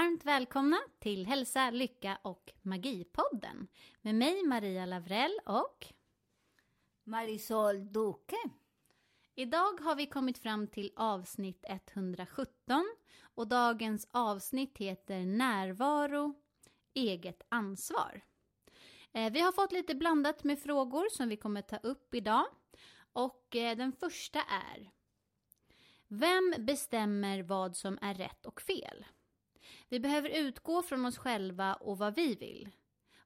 Varmt välkomna till Hälsa, Lycka och Magipodden med mig Maria Lavrell och Marisol Duque. Idag har vi kommit fram till avsnitt 117 och dagens avsnitt heter Närvaro, eget ansvar. Eh, vi har fått lite blandat med frågor som vi kommer ta upp idag och eh, den första är Vem bestämmer vad som är rätt och fel? Vi behöver utgå från oss själva och vad vi vill.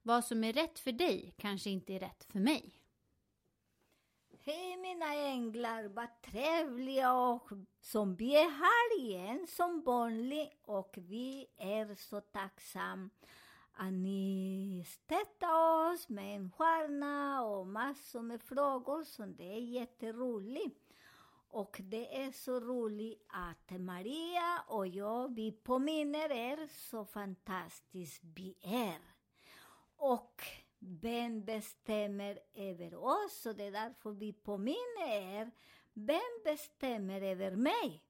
Vad som är rätt för dig kanske inte är rätt för mig. Hej mina änglar, vad trevliga och som vi är här igen som vanligt och vi är så tacksamma att ni stöttar oss med en stjärna och massor med frågor som det är jätteroligt. Och det är så roligt att Maria och jag, vi påminner er så fantastiskt vi är. Och vem bestämmer över oss? Och det är därför vi påminner er. Vem bestämmer över mig?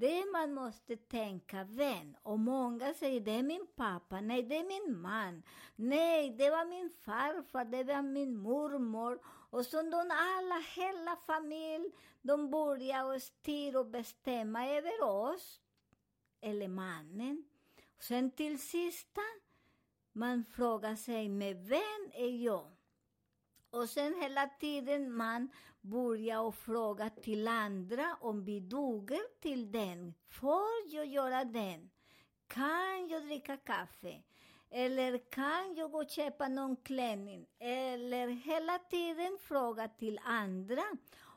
Det man måste tänka, vän, Och många säger det är min pappa, nej det är min man, nej det var min farfar, det var min mormor. Och så de alla, hela familjen, de börjar och styr och bestämma över oss, eller mannen. Och sen till sista, man frågar sig, med vem är jag? Och sen hela tiden man börja och fråga till andra om vi duger till den. Får jag göra den? Kan jag dricka kaffe? Eller kan jag gå och köpa någon klänning? Eller hela tiden fråga till andra.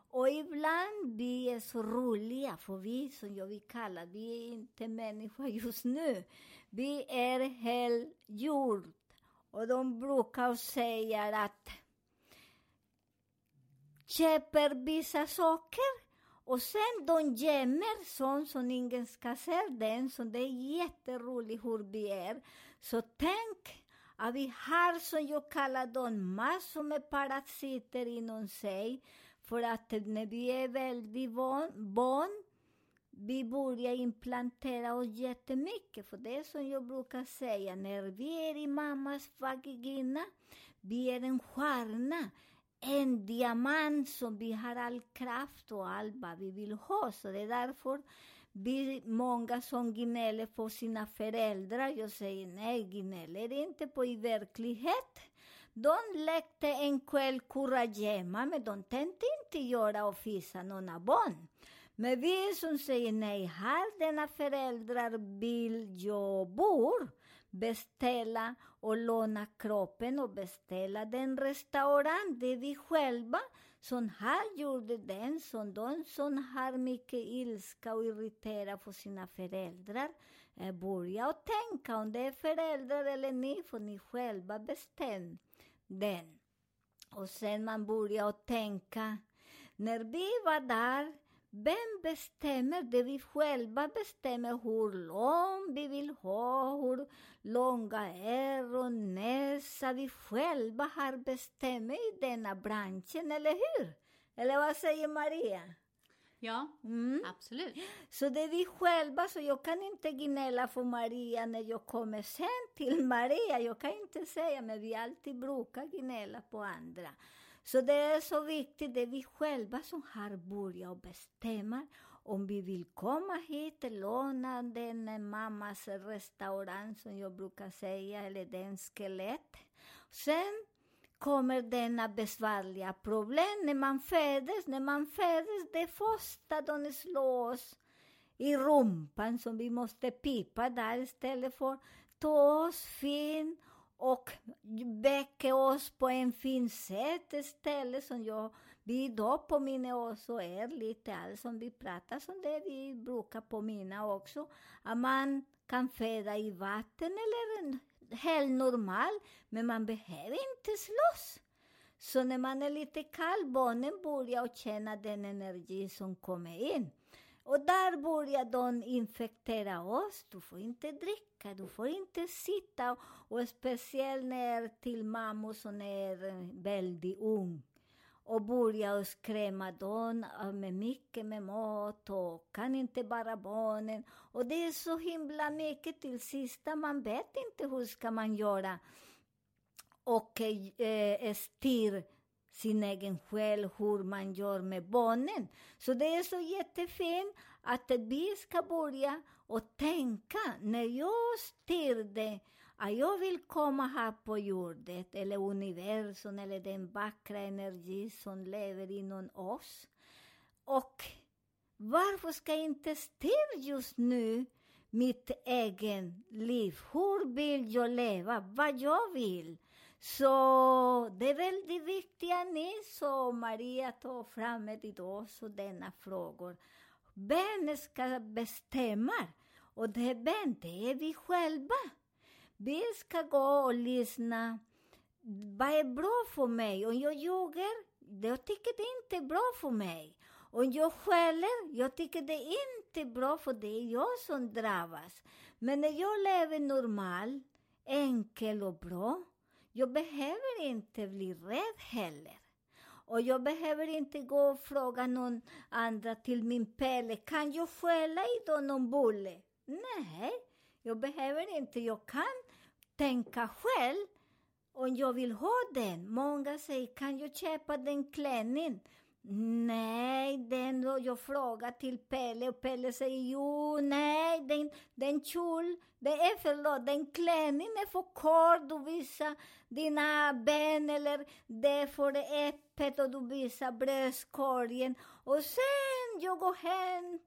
Och ibland vi är så roliga, för vi som jag vill kalla, vi är inte människor just nu. Vi är helgjord. Och de brukar säga att köper vissa saker och sen de gömmer sånt som ingen ska se den, så det är jätteroligt hur vi är. Så tänk att vi har, som jag kallar dem, massor med parasiter inom sig, för att när vi är väldigt barn, vi börjar implantera oss jättemycket, för det är som jag brukar säga, när vi är i mammas vagina, vi är en stjärna en diamant som vi har all kraft och allt vad vi vill ha. Så det är därför vi, många som gnäller på sina föräldrar. Jag säger nej, gnäller inte på i verklighet. De lekte en kväll kurragömma, men de tänkte inte göra och fisa några barn. Men vi som säger nej, har denna föräldrar vill jag bor beställa och låna kroppen och beställa den restaurang. Det är vi själva som har gjort den, som de som har mycket ilska och irritera på sina föräldrar. Eh, börja och tänka om det är föräldrar eller ni, för ni själva bestämma den. Och sen man börjar tänka, när vi var där vem bestämmer? Det vi själva bestämmer hur lång vi vill ha, hur långa öron, näsa. Vi själva har bestämt i denna branschen, eller hur? Eller vad säger Maria? Ja, mm. absolut. Så det är vi själva, så jag kan inte gnälla för Maria när jag kommer sen till Maria. Jag kan inte säga, men vi alltid brukar gnälla på andra. Så det är så viktigt, det är vi själva som har börjat bestämma om vi vill komma hit, låna den eh, mammas restaurang som jag brukar säga, eller den skelett. Sen kommer denna besvärliga problem när man föds. När man föds, det första de slår oss i rumpan som vi måste pipa där istället för ta oss fin väcka oss på en fin sätt istället som jag vi idag påminner oss och är lite allt som vi pratar som det vi brukar påminna också. Att man kan föda i vatten eller helt normal, men man behöver inte slåss. Så när man är lite kall, barnen börjar känna den energi som kommer in. Och där börjar de infektera oss. Du får inte dricka, du får inte sitta. Och speciellt när till mammor som är väldigt ung och börjar skrämma dem med mycket med mat och kan inte bara barnen. Och det är så himla mycket till sista, man vet inte hur ska man göra och eh, styr sin egen själ, hur man gör med barnen. Så det är så jättefint att vi ska börja och tänka, när jag styrde att jag vill komma här på jorden, eller universum, eller den vackra energi som lever inom oss. Och varför ska jag inte styra just nu mitt egen liv? Hur vill jag leva? Vad jag vill? Så det är väldigt viktigt att ni, som Maria, tar fram idag så denna frågor. Vem ska bestämma? Och det, vem? Det är vi själva. Vi ska gå och lyssna. Vad är bra för mig? Om jag ljuger, jag tycker det inte är bra för mig. Om jag skäller, jag tycker det är inte bra för det är jag som drabbas. Men när jag lever normalt, enkel och bra, jag behöver inte bli rädd heller. Och jag behöver inte gå och fråga någon andra till min Pelle, kan jag skälla idag någon bulle? Nej, jag behöver inte. Jag kan tänka själv om jag vill ha den. Många säger, kan jag köpa den klänningen? Nej, den jag frågar till Pelle och Pelle säger jo, nej, den, den kjol, det är förlåt, den klänningen är för kort, du visar dina ben eller det är för öppet och du visar bröstkorgen. Och sen jag går hem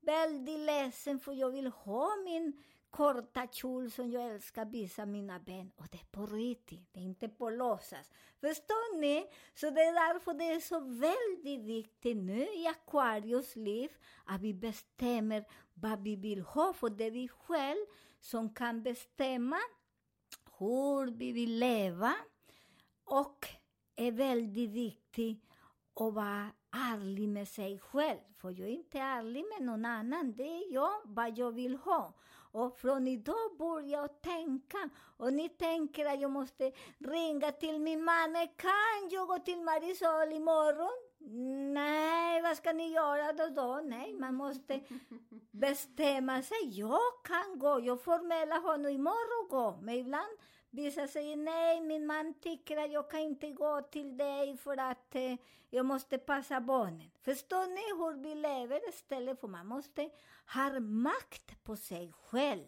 väldigt ledsen för jag vill ha min korta kjol som jag älskar visa mina ben. Och det är på riktigt, det är inte på låtsas. Förstår ni? Så det är därför det är så väldigt viktigt nu i Aquarius liv att vi bestämmer vad vi vill ha, för det är vi själva som kan bestämma hur vi vill leva och är väldigt viktigt att vara ärlig med sig själv. För jag är inte ärlig med någon annan. Det är jag, vad jag vill ha. Och från idag börjar jag tänka. Och ni tänker att jag måste ringa till min man. Kan jag gå till Marisol imorgon? Nej, vad ska ni göra då? då? Nej, man måste bestämma sig. Jag kan gå. Jag får mejla honom imorgon gå. Men ibland Vissa säger nej, min man tycker att jag kan inte gå till dig för att eh, jag måste passa barnen. Förstår ni hur vi lever istället för man måste ha makt på sig själv.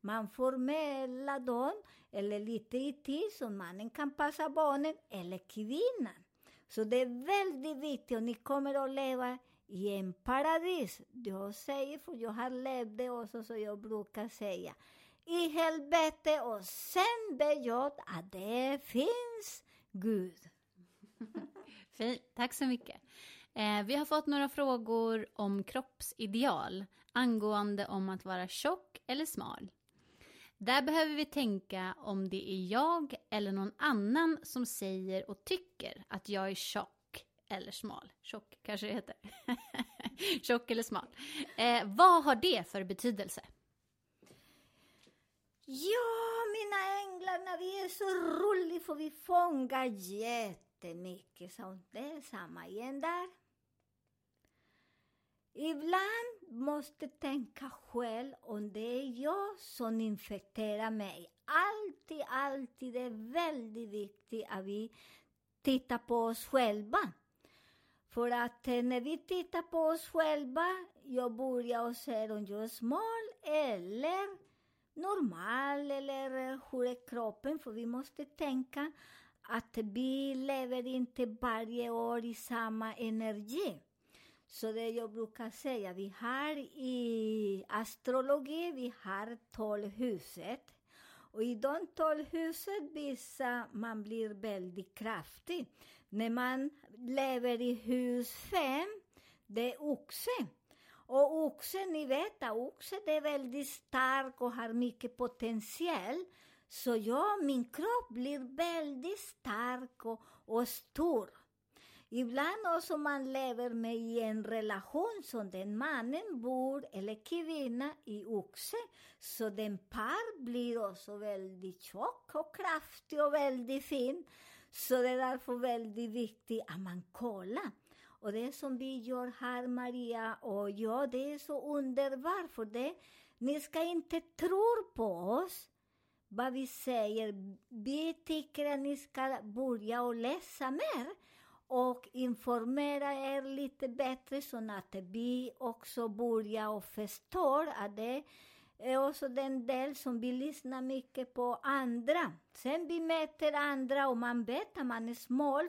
Man får mejla dem, eller lite i tid, så mannen kan passa barnen, eller kvinnan. Så det är väldigt viktigt, och ni kommer att leva i en paradis. Jag säger, för jag har levt det också, så jag brukar säga i helvete och sen ber jag att det finns Gud. Fint, tack så mycket. Eh, vi har fått några frågor om kroppsideal angående om att vara tjock eller smal. Där behöver vi tänka om det är jag eller någon annan som säger och tycker att jag är tjock eller smal. Tjock kanske det heter. tjock eller smal. Eh, vad har det för betydelse? Ja, mina änglar, när vi är så roliga får vi fånga jättemycket sånt. Det är samma igen där. Ibland måste tänka själv om det är jag som infekterar mig. Alltid, alltid. Det är väldigt viktigt att vi tittar på oss själva. För att eh, när vi tittar på oss själva, jag börjar och ser om jag är smal eller normal eller eh, hur är kroppen? För vi måste tänka att vi lever inte varje år i samma energi. Så det jag brukar säga, vi har i astrologi, vi har tolvhuset. Och i de tolvhuset visar vissa man blir väldigt kraftig. När man lever i hus fem, det är oxe. Och oxen, ni vet att oxen är väldigt stark och har mycket potential. Så ja, min kropp blir väldigt stark och, och stor. Ibland också man lever med i en relation som den mannen bor, eller kvinna, i oxe. Så den par blir också väldigt tjock och kraftig och väldigt fin. Så det är därför väldigt viktigt att man kollar. Och det som vi gör här, Maria och jag, det är så underbart, för det, ni ska inte tro på oss, vad vi säger. Vi tycker att ni ska börja och läsa mer och informera er lite bättre så att vi också börjar och förstår att det är också den del som vi lyssnar mycket på andra. Sen vi möter andra och man vet att man är smal.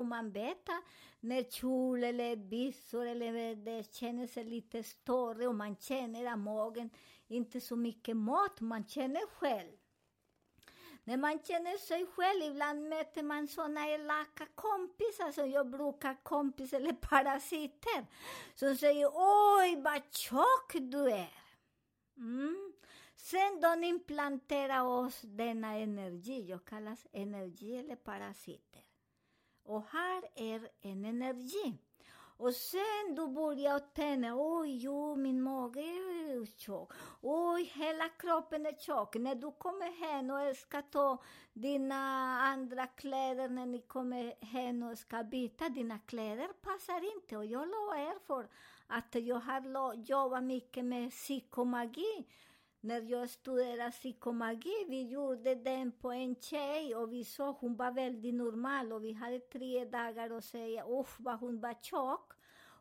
Om man vet när kjol eller byxor eller det känner sig lite större och man känner att magen inte så mycket mat, man känner själv. När man känner sig själv, ibland möter man såna elaka kompisar som jag brukar kompis eller parasiter, som säger oj vad tjock du är. Mm. Sen de implanterar oss denna energi, jag kallas energi eller parasiter. Och här är en energi. Och sen du börjar tänka, oj, jo, min mage är tjock. Oj, hela kroppen är tjock. När du kommer hem och ska ta dina andra kläder, när ni kommer hem och ska byta, dina kläder passar inte. Och jag lovar er för att jag har jobbat mycket med psykomagi. När jag studerade psykomagi, vi gjorde den på en tjej och vi såg hon var väldigt normal och vi hade tre dagar och säga uff vad hon var tjock.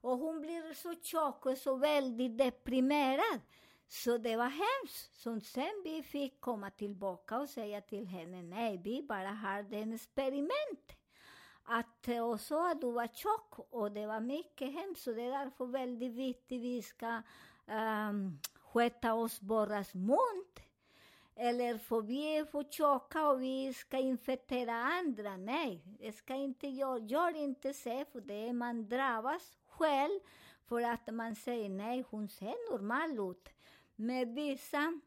Och hon blir så tjock och så väldigt deprimerad. Så det var hemskt. Så sen vi fick komma tillbaka och säga till henne, nej, vi bara har det experiment. Att också att du var tjock och det var mycket hemskt. Så det är därför väldigt viktigt vi ska um, sköta oss borras. Eller får vi är för tjocka och vi ska infektera andra. Nej, det ska inte jag. Gör inte så, för det är man drabbas själv för att man säger nej, hon ser normal ut. Men vissa,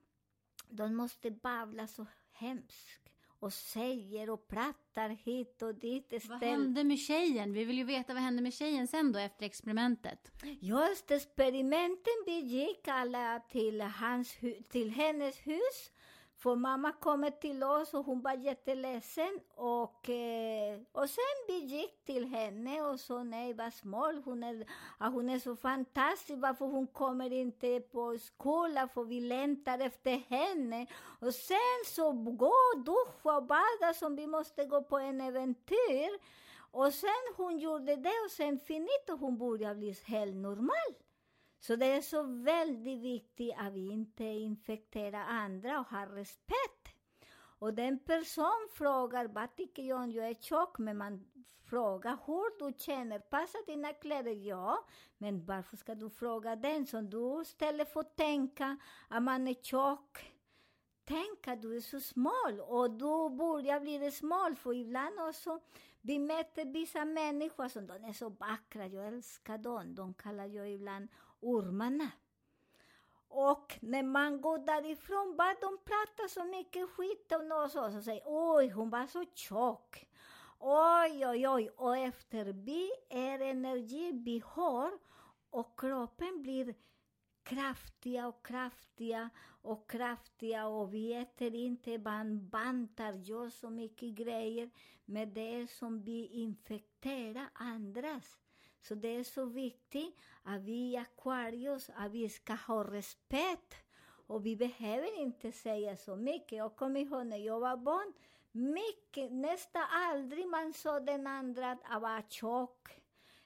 de måste babbla så hemskt och säger och pratar hit och dit. Vad hände med tjejen? Vi vill ju veta vad hände med tjejen sen då efter experimentet. Just experimenten, vi gick alla till, hans, till hennes hus för mamma kom till oss och hon var jätteledsen och, och sen vi gick till henne och sa nej vad smal hon är, att hon är så fantastisk, varför hon kommer inte på skolan för vi längtar efter henne. Och sen så gå och duscha och bada som vi måste gå på en äventyr. Och sen hon gjorde det och sen finito hon började bli helt normal. Så det är så väldigt viktigt att vi inte infekterar andra och har respekt. Och den person frågar, vad tycker jag om jag är tjock? Men man frågar hur du känner, passar dina kläder? Ja, men varför ska du fråga den som du istället för att tänka att man är tjock? Tänk att du är så smal och du börjar bli smal, för ibland också vi möter vissa människor som de är så vackra, jag älskar dem, de kallar jag ibland ormarna. Och när man går därifrån, bara de pratar så mycket skit om oss och så säger oj, hon var så tjock. Oj, oj, oj. Och efter vi är energi vi har och kroppen blir kraftiga och kraftiga och kraftiga och vi äter inte, man bantar, gör så mycket grejer. Men det är som vi infekterar andras. Så det är så viktigt att vi i Aquarius, att vi ska ha respekt. Och vi behöver inte säga så mycket. Jag kommer ihåg när jag var barn, mycket, nästan aldrig man sa den andra att vara tjock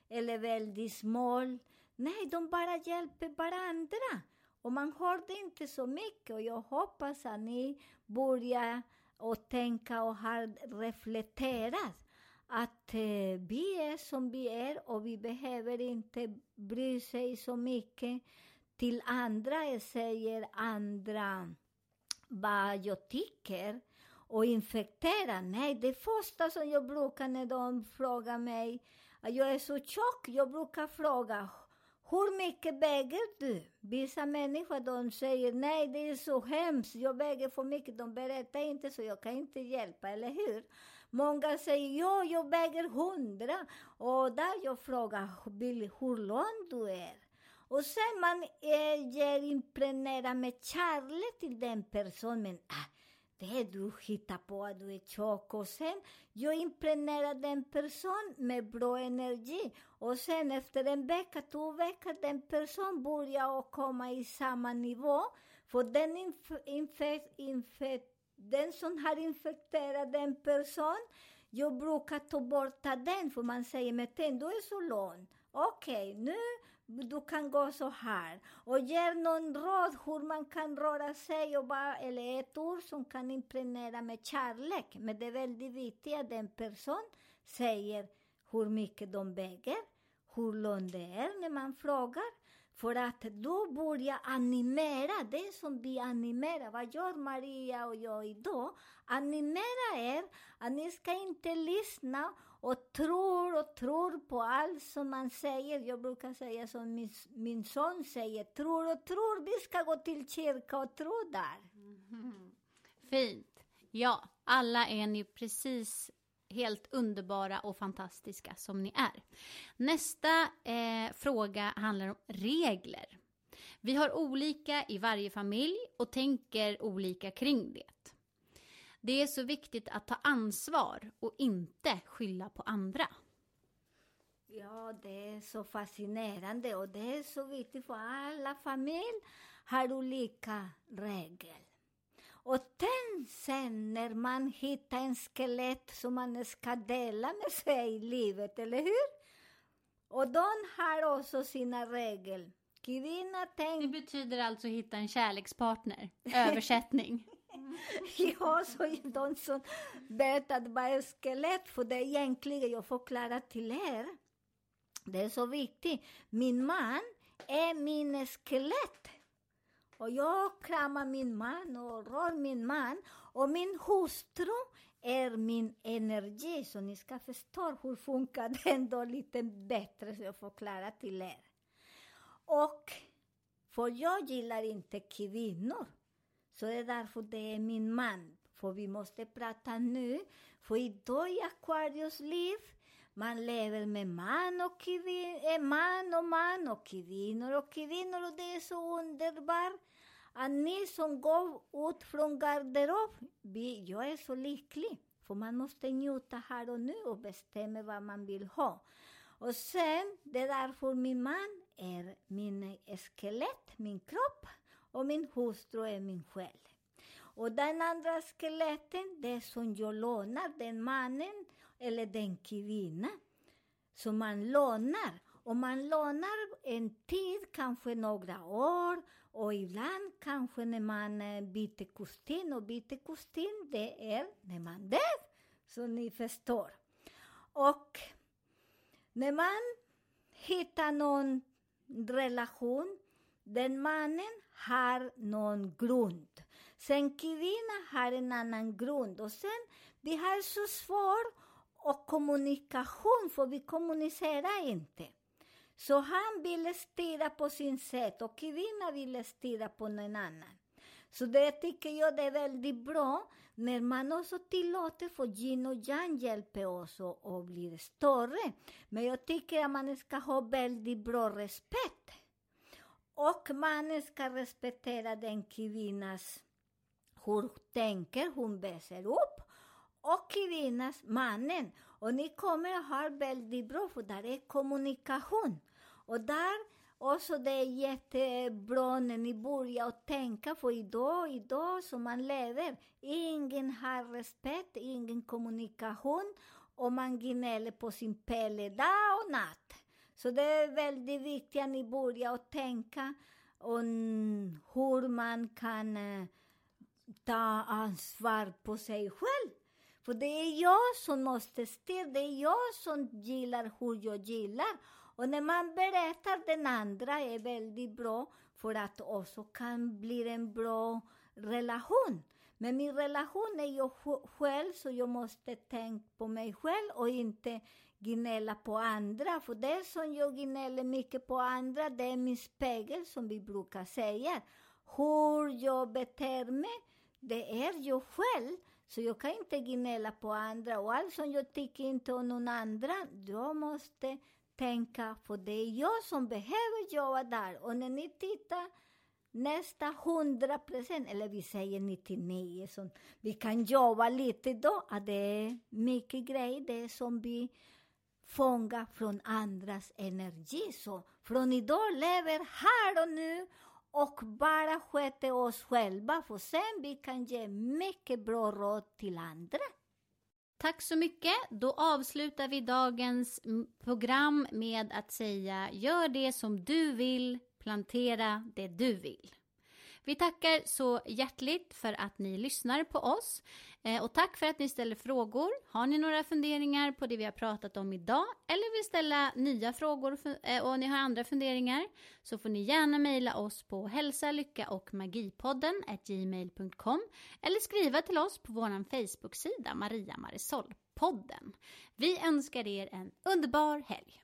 eller väldigt smal. Nej, de bara hjälper varandra. Och man hörde inte så mycket. Och jag hoppas att ni börjar och tänka och har reflekterat att eh, vi är som vi är och vi behöver inte bry sig så mycket till andra, jag säger andra vad jag tycker och infektera. Nej, det första som jag brukar när de frågar mig, att jag är så tjock, jag brukar fråga hur mycket väger du? Vissa människor de säger nej, det är så hemskt, jag väger för mycket. De berättar inte så jag kan inte hjälpa, eller hur? Många säger ja, jag väger hundra. Och där jag frågar hur lång du är. Och sen man eh, ger impregnera med kärlek till den personen. Men ah, det du hittar på att du är tjock. Och sen jag impregnerar den personen med bra energi. Och sen efter en vecka, två veckor, den personen börjar komma i samma nivå. För den infekt... inf, inf, den som har infekterat en person, jag brukar ta bort den, för man säger med den, du är så lång. Okej, okay, nu du kan gå så här. Och ger någon råd hur man kan röra sig, och bara, eller ett ord som kan impregnera med kärlek. Men det är väldigt viktigt att en person säger hur mycket de väger, hur lång det är när man frågar. För att då börjar animera, det som vi animerar. Vad gör Maria och jag idag? Animera er att ni ska inte lyssna och tror och tror på allt som man säger. Jag brukar säga som min, min son säger, tror och tror, vi ska gå till kyrka och tro där. Mm. Fint. Ja, alla är ni precis helt underbara och fantastiska som ni är. Nästa eh, fråga handlar om regler. Vi har olika i varje familj och tänker olika kring det. Det är så viktigt att ta ansvar och inte skylla på andra. Ja, det är så fascinerande och det är så viktigt för alla familjer har olika regler. Och tänk sen när man hittar en skelett som man ska dela med sig i livet, eller hur? Och de har också sina regler. Kvinna tänk... Det betyder alltså hitta en kärlekspartner. Översättning. ja, så de som berättade vad är skelett, för det är egentligen, jag förklarar till er, det är så viktigt. Min man är min skelett. Och jag kramar min man och rör min man. Och min hustru är min energi, så ni ska förstå hur funkar den då lite bättre, så jag förklarar till er. Och, för jag gillar inte kvinnor. Så det är därför det är min man. För vi måste prata nu. För idag i Aquarius liv, man lever med man och kvinnor, eh, man och man och kvinnor och kvinnor och det är så underbart. Att ni som går ut från garderob, jag är så lycklig. För man måste njuta här och nu och bestämma vad man vill ha. Och sen, det är därför min man är min skelett, min kropp och min hustru är min själ. Och den andra skeletten, det som jag lånar, den mannen eller den kvinnan som man lånar. Och man lånar en tid, kanske några år, Och ibland kanske när man eh, byter kostym, och byter kostym det är när man dör, så ni förstår. Och när man hittar någon relation, den mannen har någon grund. Sen kvinnan har en annan grund. Och sen, det här är så svårt och kommunikation, för vi kommunicerar inte. Så han ville styra på sin sätt och kvinnan ville styra på någon annan. Så det tycker jag det är väldigt bra när man också tillåter för yin och yang hjälper oss att bli större. Men jag tycker att man ska ha väldigt bra respekt. Och man ska respektera den kvinnas hur tänker, hon växer upp. Och kvinnas, mannen. Och ni kommer att ha väldigt bra, för där är kommunikation. Och där också det är jättebra när ni börjar tänka, för idag, idag som man lever, ingen har respekt, ingen kommunikation och man gnäller på sin pelle dag och natt. Så det är väldigt viktigt att ni börjar tänka om hur man kan eh, ta ansvar på sig själv. För det är jag som måste styra, det är jag som gillar hur jag gillar. Och när man berättar den andra är väldigt bra för att också kan bli en bra relation. Men min relation är jag själv, så jag måste tänka på mig själv och inte gnälla på andra. För det som jag gnäller mycket på andra, det är min spegel som vi brukar säga. Hur jag beter mig, det är jag själv. Så jag kan inte gnälla på andra. Och allt som jag tycker inte om någon andra, jag måste tänka, för det är jag som behöver jobba där. Och när ni tittar nästa hundra procent, eller vi säger 99, så vi kan jobba lite då, att det är mycket grejer, det är som vi fångar från andras energi. Så från idag lever här och nu och bara sköter oss själva, för sen vi kan ge mycket bra råd till andra. Tack så mycket. Då avslutar vi dagens program med att säga gör det som du vill, plantera det du vill. Vi tackar så hjärtligt för att ni lyssnar på oss. Eh, och tack för att ni ställer frågor. Har ni några funderingar på det vi har pratat om idag eller vill ställa nya frågor och eh, ni har andra funderingar så får ni gärna mejla oss på hälsa, lycka och magipodden gmail.com eller skriva till oss på vår Facebook-sida Maria Marisol-podden. Vi önskar er en underbar helg!